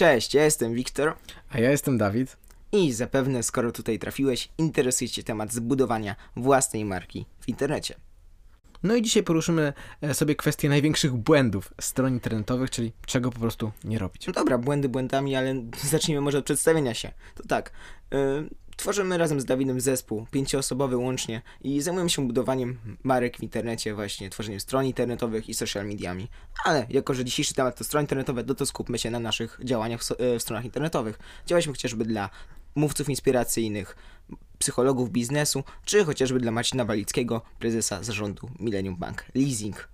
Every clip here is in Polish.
Cześć, ja jestem Wiktor A ja jestem Dawid. i zapewne skoro tutaj trafiłeś, interesuje Cię temat zbudowania własnej marki w internecie. No i dzisiaj poruszymy e, sobie kwestię największych błędów stron internetowych, czyli czego po prostu nie robić. No dobra, błędy błędami, ale zacznijmy może od przedstawienia się. To tak, yy, tworzymy razem z Dawidem zespół, pięcioosobowy łącznie i zajmujemy się budowaniem marek w internecie, właśnie tworzeniem stron internetowych i social mediami. Ale jako, że dzisiejszy temat to strony internetowe, no to skupmy się na naszych działaniach w, so- e, w stronach internetowych. Działaliśmy chociażby dla mówców inspiracyjnych, psychologów biznesu, czy chociażby dla Marcina Balickiego, prezesa zarządu Millennium Bank Leasing.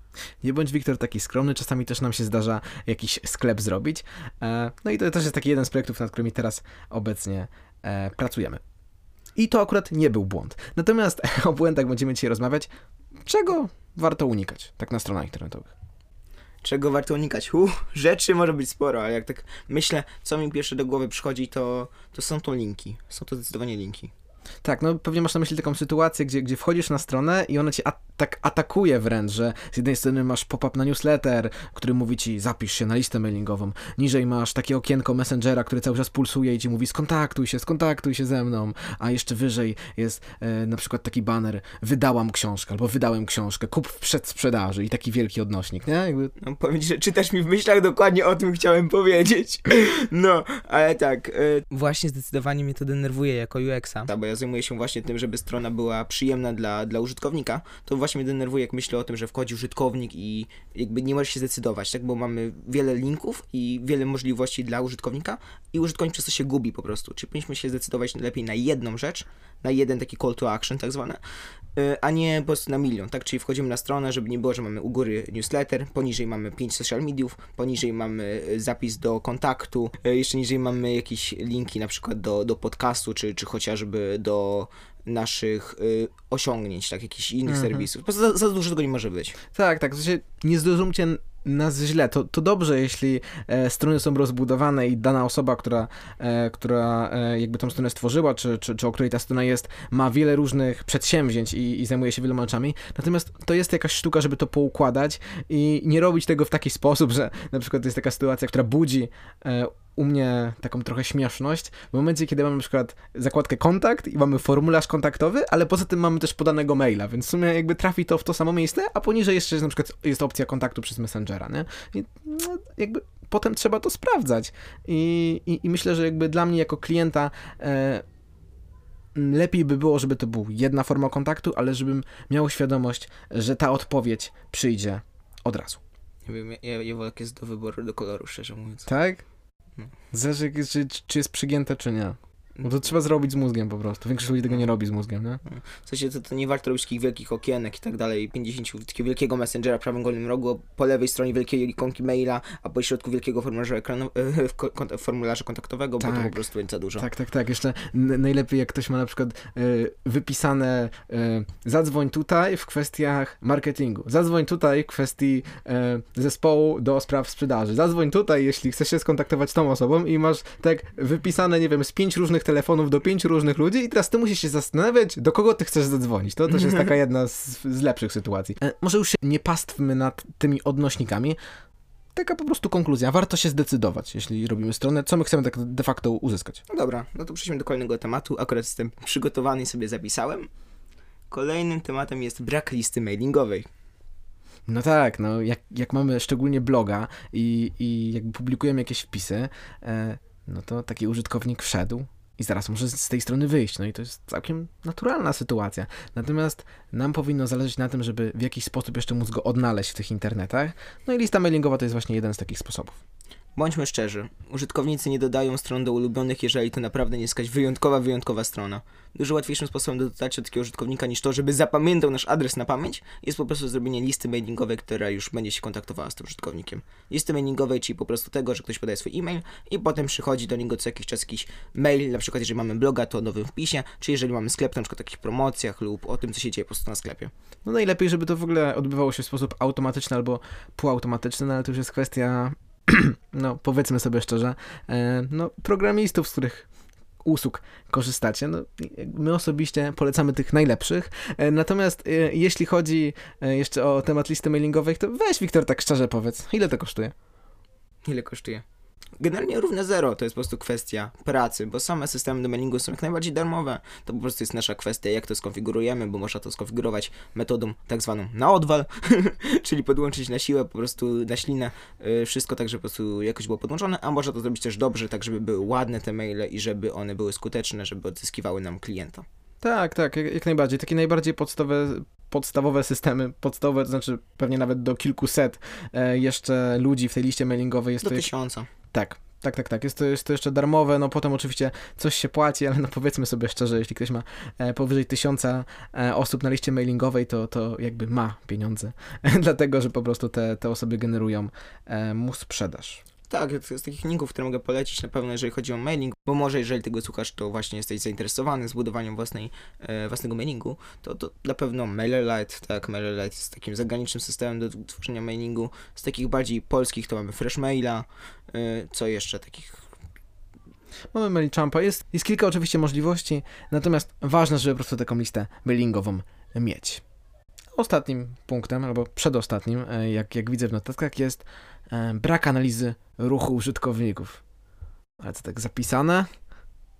Nie bądź Wiktor taki skromny, czasami też nam się zdarza jakiś sklep zrobić. E, No i to też jest taki jeden z projektów, nad którymi teraz obecnie e, pracujemy. I to akurat nie był błąd. Natomiast o błędach będziemy dzisiaj rozmawiać. Czego warto unikać, tak na stronach internetowych? Czego warto unikać? Uh, rzeczy może być sporo, ale jak tak myślę, co mi pierwsze do głowy przychodzi, to, to są to linki. Są to zdecydowanie linki. Tak, no pewnie masz na myśli taką sytuację, gdzie, gdzie wchodzisz na stronę i ona cię a- tak atakuje wręcz, że z jednej strony masz pop-up na newsletter, który mówi ci zapisz się na listę mailingową, niżej masz takie okienko Messengera, które cały czas pulsuje i ci mówi skontaktuj się, skontaktuj się ze mną, a jeszcze wyżej jest e, na przykład taki banner wydałam książkę albo wydałem książkę, kup w przedsprzedaży i taki wielki odnośnik, nie? Jakby No, powiem ci, że czytasz mi w myślach dokładnie o tym chciałem powiedzieć. No, ale tak. Y... Właśnie zdecydowanie mnie to denerwuje jako UX-a. Bo ja zajmuję się właśnie tym, żeby strona była przyjemna dla, dla użytkownika. To właśnie mnie denerwuje, jak myślę o tym, że wchodzi użytkownik i jakby nie może się zdecydować, tak? Bo mamy wiele linków i wiele możliwości dla użytkownika i użytkownik przez to się gubi po prostu. Czyli powinniśmy się zdecydować lepiej na jedną rzecz, na jeden taki call to action tak zwane, y, a nie po prostu na milion, tak? Czyli wchodzimy na stronę, żeby nie było, że mamy u góry newsletter, poniżej mamy 5 social mediów, poniżej mamy y, zapis do kontaktu, y, jeszcze niżej mamy jakieś linki na przykład do, do podcastu, czy, czy chociażby do naszych y, osiągnięć, tak, jakichś innych Mhm. serwisów. Po prostu za, za dużo tego nie może być. Tak, tak. W sensie nie zrozumcie nas źle. To, to dobrze, jeśli e, strony są rozbudowane i dana osoba, która, e, która e, jakby tą stronę stworzyła, czy, czy, czy o której ta strona jest, ma wiele różnych przedsięwzięć i, i zajmuje się wieloma rzeczami. Natomiast to jest jakaś sztuka, żeby to poukładać i nie robić tego w taki sposób, że na przykład to jest taka sytuacja, która budzi e, u mnie taką trochę śmieszność. W momencie, kiedy mamy na przykład zakładkę kontakt i mamy formularz kontaktowy, ale poza tym mamy też podanego maila, więc w sumie jakby trafi to w to samo miejsce, a poniżej jeszcze jest na przykład jest opcja kontaktu przez Messengera, nie? I no, jakby potem trzeba to sprawdzać. I, i, i myślę, że jakby dla mnie jako klienta e, lepiej by było, żeby to był jedna forma kontaktu, ale żebym miał świadomość, że ta odpowiedź przyjdzie od razu. Nie wiem, ja, ja, ja jak jest do wyboru, do koloru, szczerze mówiąc. Tak? Zależy, czy, czy jest przygięte, czy nie. Bo to trzeba zrobić z mózgiem po prostu. Większość ludzi tego nie robi z mózgiem, nie? W sensie to, to nie warto robić takich wielkich okienek i tak dalej, 50 takiego wielkiego messengera w prawym górnym rogu, po lewej stronie wielkiej ikonki maila, a po środku wielkiego formularza, ekranu, e, formularza kontaktowego, bo to Tak. po prostu będzie za dużo. Tak, tak, tak. Jeszcze najlepiej, jak ktoś ma na przykład e, wypisane e, zadzwoń tutaj w kwestiach marketingu, zadzwoń tutaj w kwestii e, zespołu do spraw sprzedaży, zadzwoń tutaj, jeśli chcesz się skontaktować z tą osobą i masz tak wypisane, nie wiem, z pięć różnych telefonów do pięciu różnych ludzi i teraz ty musisz się zastanawiać, do kogo ty chcesz zadzwonić. To też jest taka jedna z, z lepszych sytuacji. E, może już się nie pastwmy nad tymi odnośnikami, taka po prostu konkluzja. Warto się zdecydować, jeśli robimy stronę, co my chcemy tak de facto uzyskać. No dobra, no to przejdźmy do kolejnego tematu, akurat jestem przygotowany i sobie zapisałem. Kolejnym tematem jest brak listy mailingowej. No tak, no jak, jak mamy szczególnie bloga i, i jakby publikujemy jakieś wpisy, e, no to taki użytkownik wszedł i zaraz z z tej strony wyjść. No i to jest całkiem naturalna sytuacja. Natomiast nam powinno zależeć na tym, żeby w jakiś sposób jeszcze móc go odnaleźć w tych internetach. No i lista mailingowa to jest właśnie jeden z takich sposobów. Bądźmy szczerzy, użytkownicy nie dodają stron do ulubionych, jeżeli to naprawdę nie jest jakaś wyjątkowa, wyjątkowa strona. Dużo łatwiejszym sposobem do dotarcia do takiego użytkownika niż to, żeby zapamiętał nasz adres na pamięć, jest po prostu zrobienie listy mailingowej, która już będzie się kontaktowała z tym użytkownikiem. Listy mailingowej, czyli po prostu tego, że ktoś podaje swój e-mail i potem przychodzi do niego co jakiś czas jakiś mail, na przykład jeżeli mamy bloga, to o nowym wpisie, czy jeżeli mamy sklep, na przykład o takich promocjach lub o tym, co się dzieje po prostu na sklepie. No najlepiej, żeby to w ogóle odbywało się w sposób automatyczny albo półautomatyczny, no ale to już jest kwestia, no powiedzmy sobie szczerze, e, no programistów, z których usług korzystacie. No, my osobiście polecamy tych najlepszych. E, Natomiast e, jeśli chodzi jeszcze o temat listy mailingowej, to weź Wiktor tak szczerze powiedz, ile to kosztuje? Ile kosztuje? Generalnie równe zero to jest po prostu kwestia pracy, bo same systemy do mailingu są jak najbardziej darmowe. To po prostu jest nasza kwestia, jak to skonfigurujemy, bo można to skonfigurować metodą tak zwaną na odwal, czyli podłączyć na siłę, po prostu na ślinę, yy, wszystko tak, żeby po prostu jakoś było podłączone, a można to zrobić też dobrze, tak żeby były ładne te maile i żeby one były skuteczne, żeby odzyskiwały nam klienta. Tak, tak, jak, jak najbardziej. Takie najbardziej podstawowe, podstawowe systemy, podstawowe, to znaczy pewnie nawet do kilkuset e, jeszcze ludzi w tej liście mailingowej jest Do to tysiąca. Tak, tak, tak, tak. Jest to, jest to jeszcze darmowe, no potem oczywiście coś się płaci, ale no powiedzmy sobie szczerze, jeśli ktoś ma e, powyżej tysiąca e, osób na liście mailingowej, to, to jakby ma pieniądze, dlatego że po prostu te, te osoby generują e, mu sprzedaż. Tak, z takich linków, które mogę polecić na pewno, jeżeli chodzi o mailing, bo może jeżeli tego słuchasz, to właśnie jesteś zainteresowany zbudowaniem własnej, e, własnego mailingu, to, to na pewno MailerLite, tak, MailerLite jest takim zagranicznym systemem do tworzenia mailingu. Z takich bardziej polskich to mamy Freshmaila, e, co jeszcze takich Mamy MailChampa, jest, jest kilka oczywiście możliwości, natomiast ważne, żeby po prostu taką listę mailingową mieć. Ostatnim punktem, albo przedostatnim, e, jak, jak widzę w notatkach, jest brak analizy ruchu użytkowników. Ale co tak zapisane?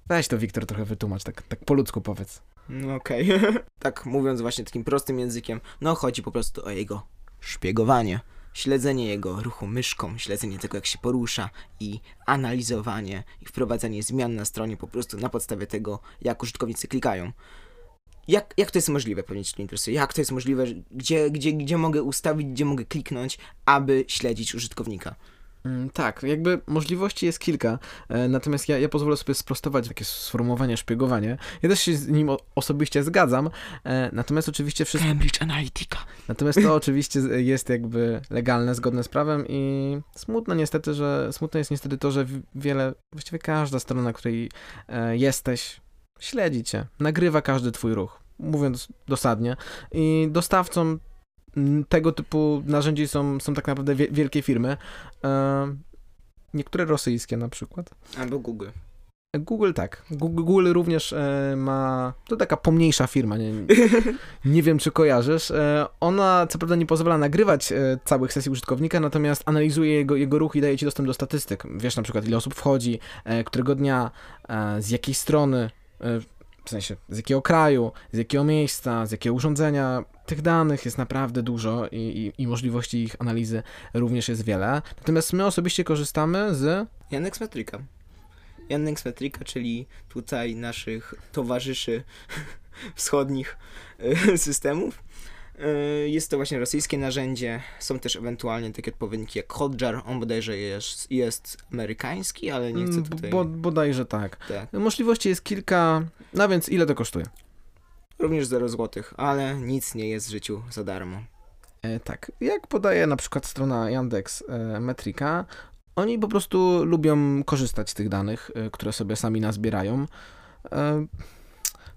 Weź to, Wiktor, trochę wytłumacz, tak, tak po ludzku powiedz. No okej. tak mówiąc właśnie takim prostym językiem, no chodzi po prostu o jego szpiegowanie. Śledzenie jego ruchu myszką, śledzenie tego jak się porusza i analizowanie i wprowadzanie zmian na stronie po prostu na podstawie tego, jak użytkownicy klikają. Jak, jak to jest możliwe, pewnie Cię interesuje, jak to jest możliwe, gdzie, gdzie, gdzie mogę ustawić, gdzie mogę kliknąć, aby śledzić użytkownika. Mm, Tak, jakby możliwości jest kilka, e, natomiast ja, ja pozwolę sobie sprostować takie sformułowanie szpiegowanie. Ja też się z nim osobiście zgadzam, e, natomiast oczywiście wszystko, Cambridge Analytica. natomiast to oczywiście jest jakby legalne, zgodne z prawem i smutne niestety, że smutne jest niestety to, że wiele, właściwie każda strona, na której e, jesteś, śledzi cię, nagrywa każdy twój ruch, mówiąc dosadnie i dostawcą tego typu narzędzi są, są tak naprawdę wie, wielkie firmy. E, niektóre rosyjskie na przykład. Albo Google. Google tak. Google, również e, ma. To taka pomniejsza firma, nie, nie wiem czy kojarzysz. E, ona co prawda nie pozwala nagrywać całych sesji użytkownika, natomiast analizuje jego, jego ruch i daje ci dostęp do statystyk. Wiesz na przykład ile osób wchodzi, którego dnia, z jakiej strony. E, w sensie, z jakiego kraju, z jakiego miejsca, z jakiego urządzenia. Tych danych jest naprawdę dużo i, i, i możliwości ich analizy również jest wiele. Natomiast my osobiście korzystamy z Yandex Metrika. Yandex Metrika, czyli tutaj naszych towarzyszy wschodnich e, systemów. E, Jest to właśnie rosyjskie narzędzie. Są też ewentualnie takie odpowiedniki jak Hotjar. On bodajże jest, jest amerykański, ale nie chcę Mm, tutaj... Bo, bodajże tak. Tak. Możliwości jest kilka, no więc ile to kosztuje? Również 0 zł, ale nic nie jest w życiu za darmo. E, tak, jak podaje na przykład strona Yandex e, Metrika, oni po prostu lubią korzystać z tych danych, e, które sobie sami nazbierają. E,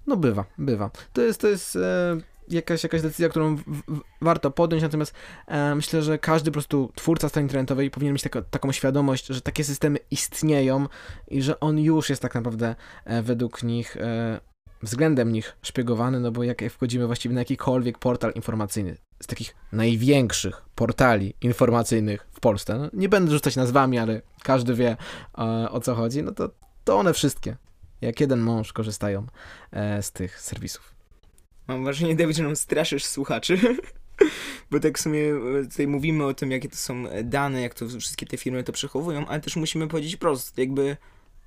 no bywa, bywa. To jest, to jest e, jakaś, jakaś decyzja, którą w, w, warto podjąć, natomiast e, myślę, że każdy po prostu twórca strony internetowej powinien mieć taka, taką świadomość, że takie systemy istnieją i że on już jest tak naprawdę e, według nich e, względem nich szpiegowany, no bo jak wchodzimy właściwie na jakikolwiek portal informacyjny z takich największych portali informacyjnych w Polsce, no, nie będę rzucać nazwami, ale każdy wie e, o co chodzi, no to, to one wszystkie, jak jeden mąż korzystają e, z tych serwisów. Mam wrażenie, David, że nam straszysz słuchaczy. Bo tak w sumie e, tutaj mówimy o tym, jakie to są e, dane, jak to wszystkie te firmy to przechowują, ale też musimy powiedzieć prosto, jakby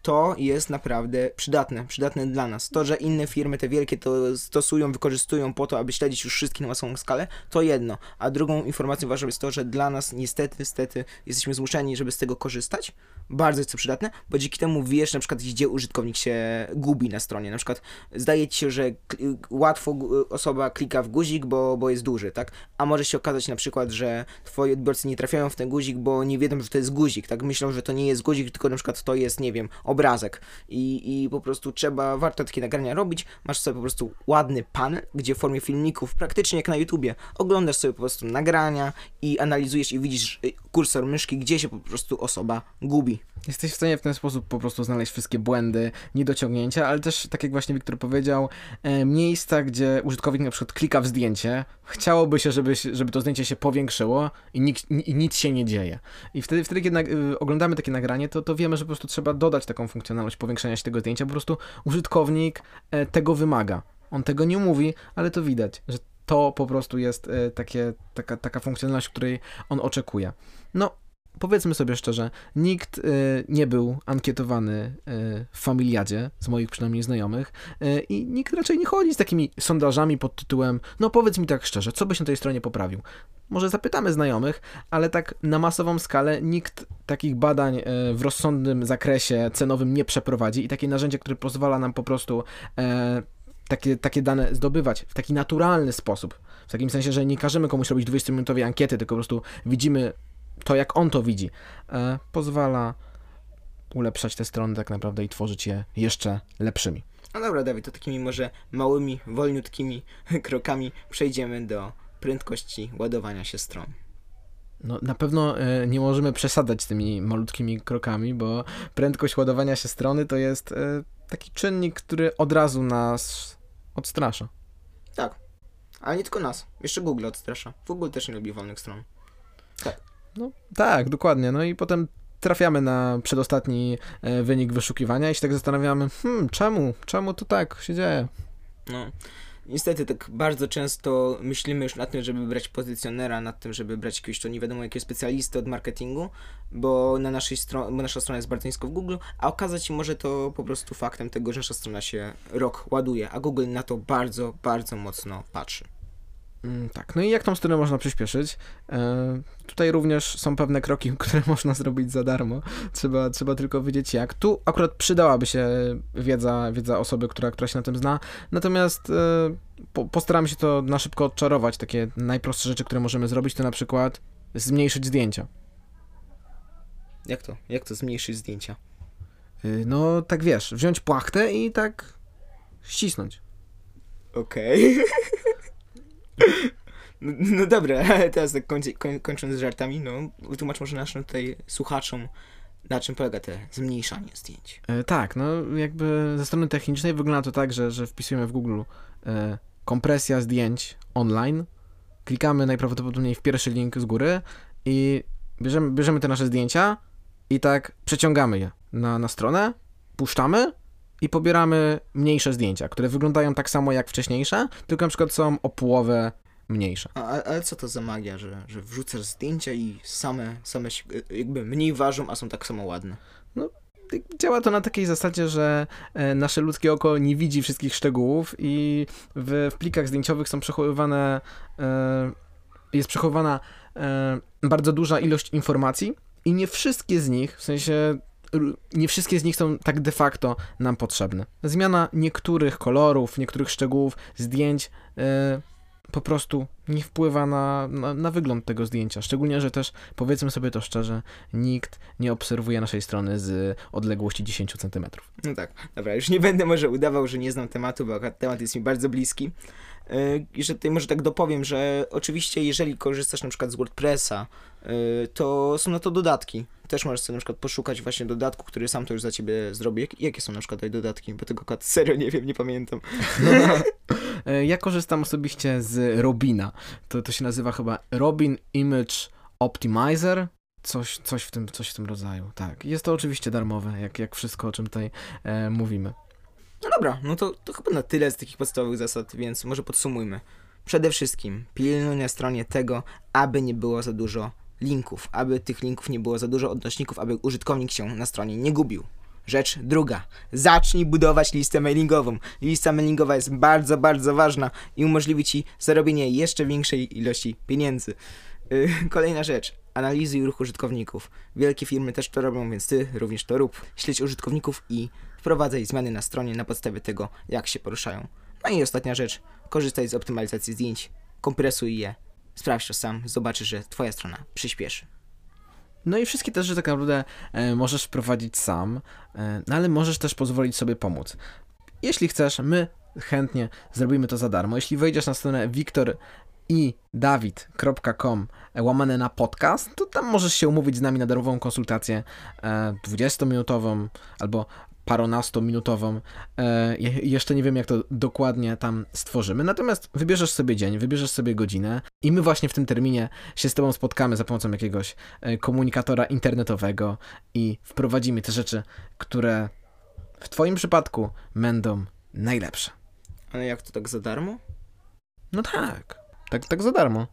to jest naprawdę przydatne, przydatne dla nas. To, że inne firmy, te wielkie, to stosują, wykorzystują po to, aby śledzić już wszystkich na masową skalę, to jedno. A drugą informacją ważną jest to, że dla nas niestety, niestety jesteśmy zmuszeni, żeby z tego korzystać. Bardzo jest to przydatne, bo dzięki temu wiesz na przykład, gdzie użytkownik się gubi na stronie. Na przykład zdaje ci się, że łatwo osoba klika w guzik, bo, bo jest duży, tak? A może się okazać na przykład, że twoi odbiorcy nie trafiają w ten guzik, bo nie wiedzą, że to jest guzik, tak? Myślą, że to nie jest guzik, tylko na przykład to jest, nie wiem, obrazek. I, i po prostu trzeba, warto takie nagrania robić. Masz sobie po prostu ładny panel, gdzie w formie filmików, praktycznie jak na YouTubie, oglądasz sobie po prostu nagrania i analizujesz i widzisz y, kursor myszki, gdzie się po prostu osoba gubi. Jesteś w stanie w ten sposób po prostu znaleźć wszystkie błędy, niedociągnięcia, ale też, tak jak właśnie Wiktor powiedział, e, miejsca, gdzie użytkownik na przykład klika w zdjęcie, chciałoby się, żeby, żeby to zdjęcie się powiększyło i, nikt, i nic się nie dzieje. I wtedy, wtedy kiedy y, oglądamy takie nagranie, to, to wiemy, że po prostu trzeba dodać taką funkcjonalność powiększenia się tego zdjęcia, po prostu użytkownik e, tego wymaga. On tego nie mówi, ale to widać, że to po prostu jest e, takie, taka, taka funkcjonalność, której on oczekuje. No, powiedzmy sobie szczerze, nikt y, nie był ankietowany w familiadzie, z moich przynajmniej znajomych, i nikt raczej nie chodzi z takimi sondażami pod tytułem, no powiedz mi tak szczerze, co byś na tej stronie poprawił? Może zapytamy znajomych, ale tak na masową skalę nikt takich badań w rozsądnym zakresie cenowym nie przeprowadzi i takie narzędzie, które pozwala nam po prostu e, takie, takie dane zdobywać w taki naturalny sposób. W takim sensie, że nie każemy komuś robić 20-minutowej ankiety, tylko po prostu widzimy to, jak on to widzi, e, pozwala ulepszać te strony tak naprawdę i tworzyć je jeszcze lepszymi. No dobra, Dawid, to takimi może małymi, wolniutkimi krokami przejdziemy do prędkości ładowania się stron. No, na pewno e, nie możemy przesadzać z tymi malutkimi krokami, bo prędkość ładowania się strony to jest e, taki czynnik, który od razu nas odstrasza. Tak, ale nie tylko nas. Jeszcze Google odstrasza. Google też nie lubi wolnych stron. Tak. No tak, dokładnie. No i potem trafiamy na przedostatni e, wynik wyszukiwania i się tak zastanawiamy, hmm, czemu, czemu to tak się dzieje? No, niestety tak bardzo często myślimy już nad tym, żeby brać pozycjonera, nad tym, żeby brać jakiegoś to nie wiadomo jakiego specjalisty od marketingu, bo na naszej stronie, bo nasza strona jest bardzo nisko w Google, a okazać się może to po prostu faktem tego, że nasza strona się rok ładuje, a Google na to bardzo, bardzo mocno patrzy. Mm, tak, no i jak tą stronę można przyspieszyć? E, tutaj również są pewne kroki, które można zrobić za darmo. Trzeba, trzeba tylko wiedzieć jak. Tu akurat przydałaby się wiedza, wiedza osoby, która, która się na tym zna. Natomiast e, po, postaramy się to na szybko odczarować. Takie najprostsze rzeczy, które możemy zrobić, to na przykład zmniejszyć zdjęcia. Jak to? Jak to zmniejszyć zdjęcia? Y, no, tak wiesz, wziąć płachtę i tak ścisnąć. Okej. Okay. No, no dobra, teraz tak koń, kończąc z żartami, no wytłumacz może naszym tutaj słuchaczom, na czym polega te zmniejszanie zdjęć. E, tak, no jakby ze strony technicznej wygląda to tak, że, że wpisujemy w Google e, kompresja zdjęć online, klikamy najprawdopodobniej w pierwszy link z góry i bierzemy, bierzemy te nasze zdjęcia i tak przeciągamy je na, na stronę, puszczamy i pobieramy mniejsze zdjęcia, które wyglądają tak samo jak wcześniejsze, tylko na przykład są o połowę mniejsze. A, ale co to za magia, że, że wrzucasz zdjęcia i same, same jakby mniej ważą, a są tak samo ładne? No, działa to na takiej zasadzie, że e, nasze ludzkie oko nie widzi wszystkich szczegółów i w, w plikach zdjęciowych są przechowywane, e, jest przechowywana e, bardzo duża ilość informacji i nie wszystkie z nich, w sensie nie wszystkie z nich są tak de facto nam potrzebne. Zmiana niektórych kolorów, niektórych szczegółów, zdjęć yy, po prostu nie wpływa na, na, na, wygląd tego zdjęcia. Szczególnie, że też, powiedzmy sobie to szczerze, nikt nie obserwuje naszej strony z odległości 10 cm. No tak, dobra, już nie będę może udawał, że nie znam tematu, bo temat jest mi bardzo bliski. E, jeszcze tutaj może tak dopowiem, że oczywiście jeżeli korzystasz na przykład z WordPressa, e, to są na to dodatki. Też możesz sobie na przykład poszukać właśnie dodatku, który sam to już za ciebie zrobi. Jakie są na przykład te dodatki? Bo tego serio nie wiem, nie pamiętam. E, ja korzystam osobiście z Robina. To, to się nazywa chyba Robin Image Optimizer. Coś, coś, w tym, coś w tym rodzaju, tak. Jest to oczywiście darmowe, jak, jak wszystko, o czym tutaj e, mówimy. No dobra, no to, to chyba na tyle z takich podstawowych zasad, więc może podsumujmy. Przede wszystkim pilnuj na stronie tego, aby nie było za dużo linków, aby tych linków nie było za dużo odnośników, aby użytkownik się na stronie nie gubił. Rzecz druga. Zacznij budować listę mailingową. Lista mailingowa jest bardzo, bardzo ważna i umożliwi Ci zarobienie jeszcze większej ilości pieniędzy. Yy, kolejna rzecz. Analizuj ruch użytkowników. Wielkie firmy też to robią, więc Ty również to rób. Śledź użytkowników i wprowadzaj zmiany na stronie na podstawie tego, jak się poruszają. No i ostatnia rzecz, korzystaj z optymalizacji zdjęć, kompresuj je, sprawdź to sam, zobaczysz, że twoja strona przyspieszy. No i wszystkie te rzeczy tak naprawdę e, możesz wprowadzić sam, e, no ale możesz też pozwolić sobie pomóc. Jeśli chcesz, my chętnie zrobimy to za darmo. Jeśli wejdziesz na stronę Wiktor i dawid.com łamane na podcast, to tam możesz się umówić z nami na darmową konsultację e, 20-minutową albo parunastominutową. E, je- jeszcze nie wiem, jak to dokładnie tam stworzymy. Natomiast wybierzesz sobie dzień, wybierzesz sobie godzinę i my właśnie w tym terminie się z tobą spotkamy za pomocą jakiegoś e, komunikatora internetowego i wprowadzimy te rzeczy, które w twoim przypadku będą najlepsze. Ale jak to tak za darmo? No tak. Tak, tak za darmo.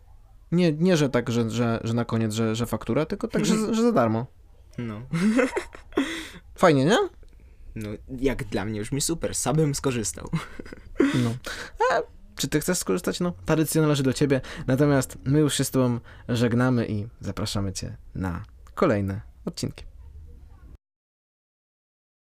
Nie, nie że tak, że, że, że na koniec, że, że faktura, tylko tak, że, że za darmo. No. Fajnie, nie? No, jak dla mnie już mi super, sam bym skorzystał. No. A czy ty chcesz skorzystać? No, ta decyzja należy do ciebie. Natomiast my już się z tobą żegnamy i zapraszamy cię na kolejne odcinki.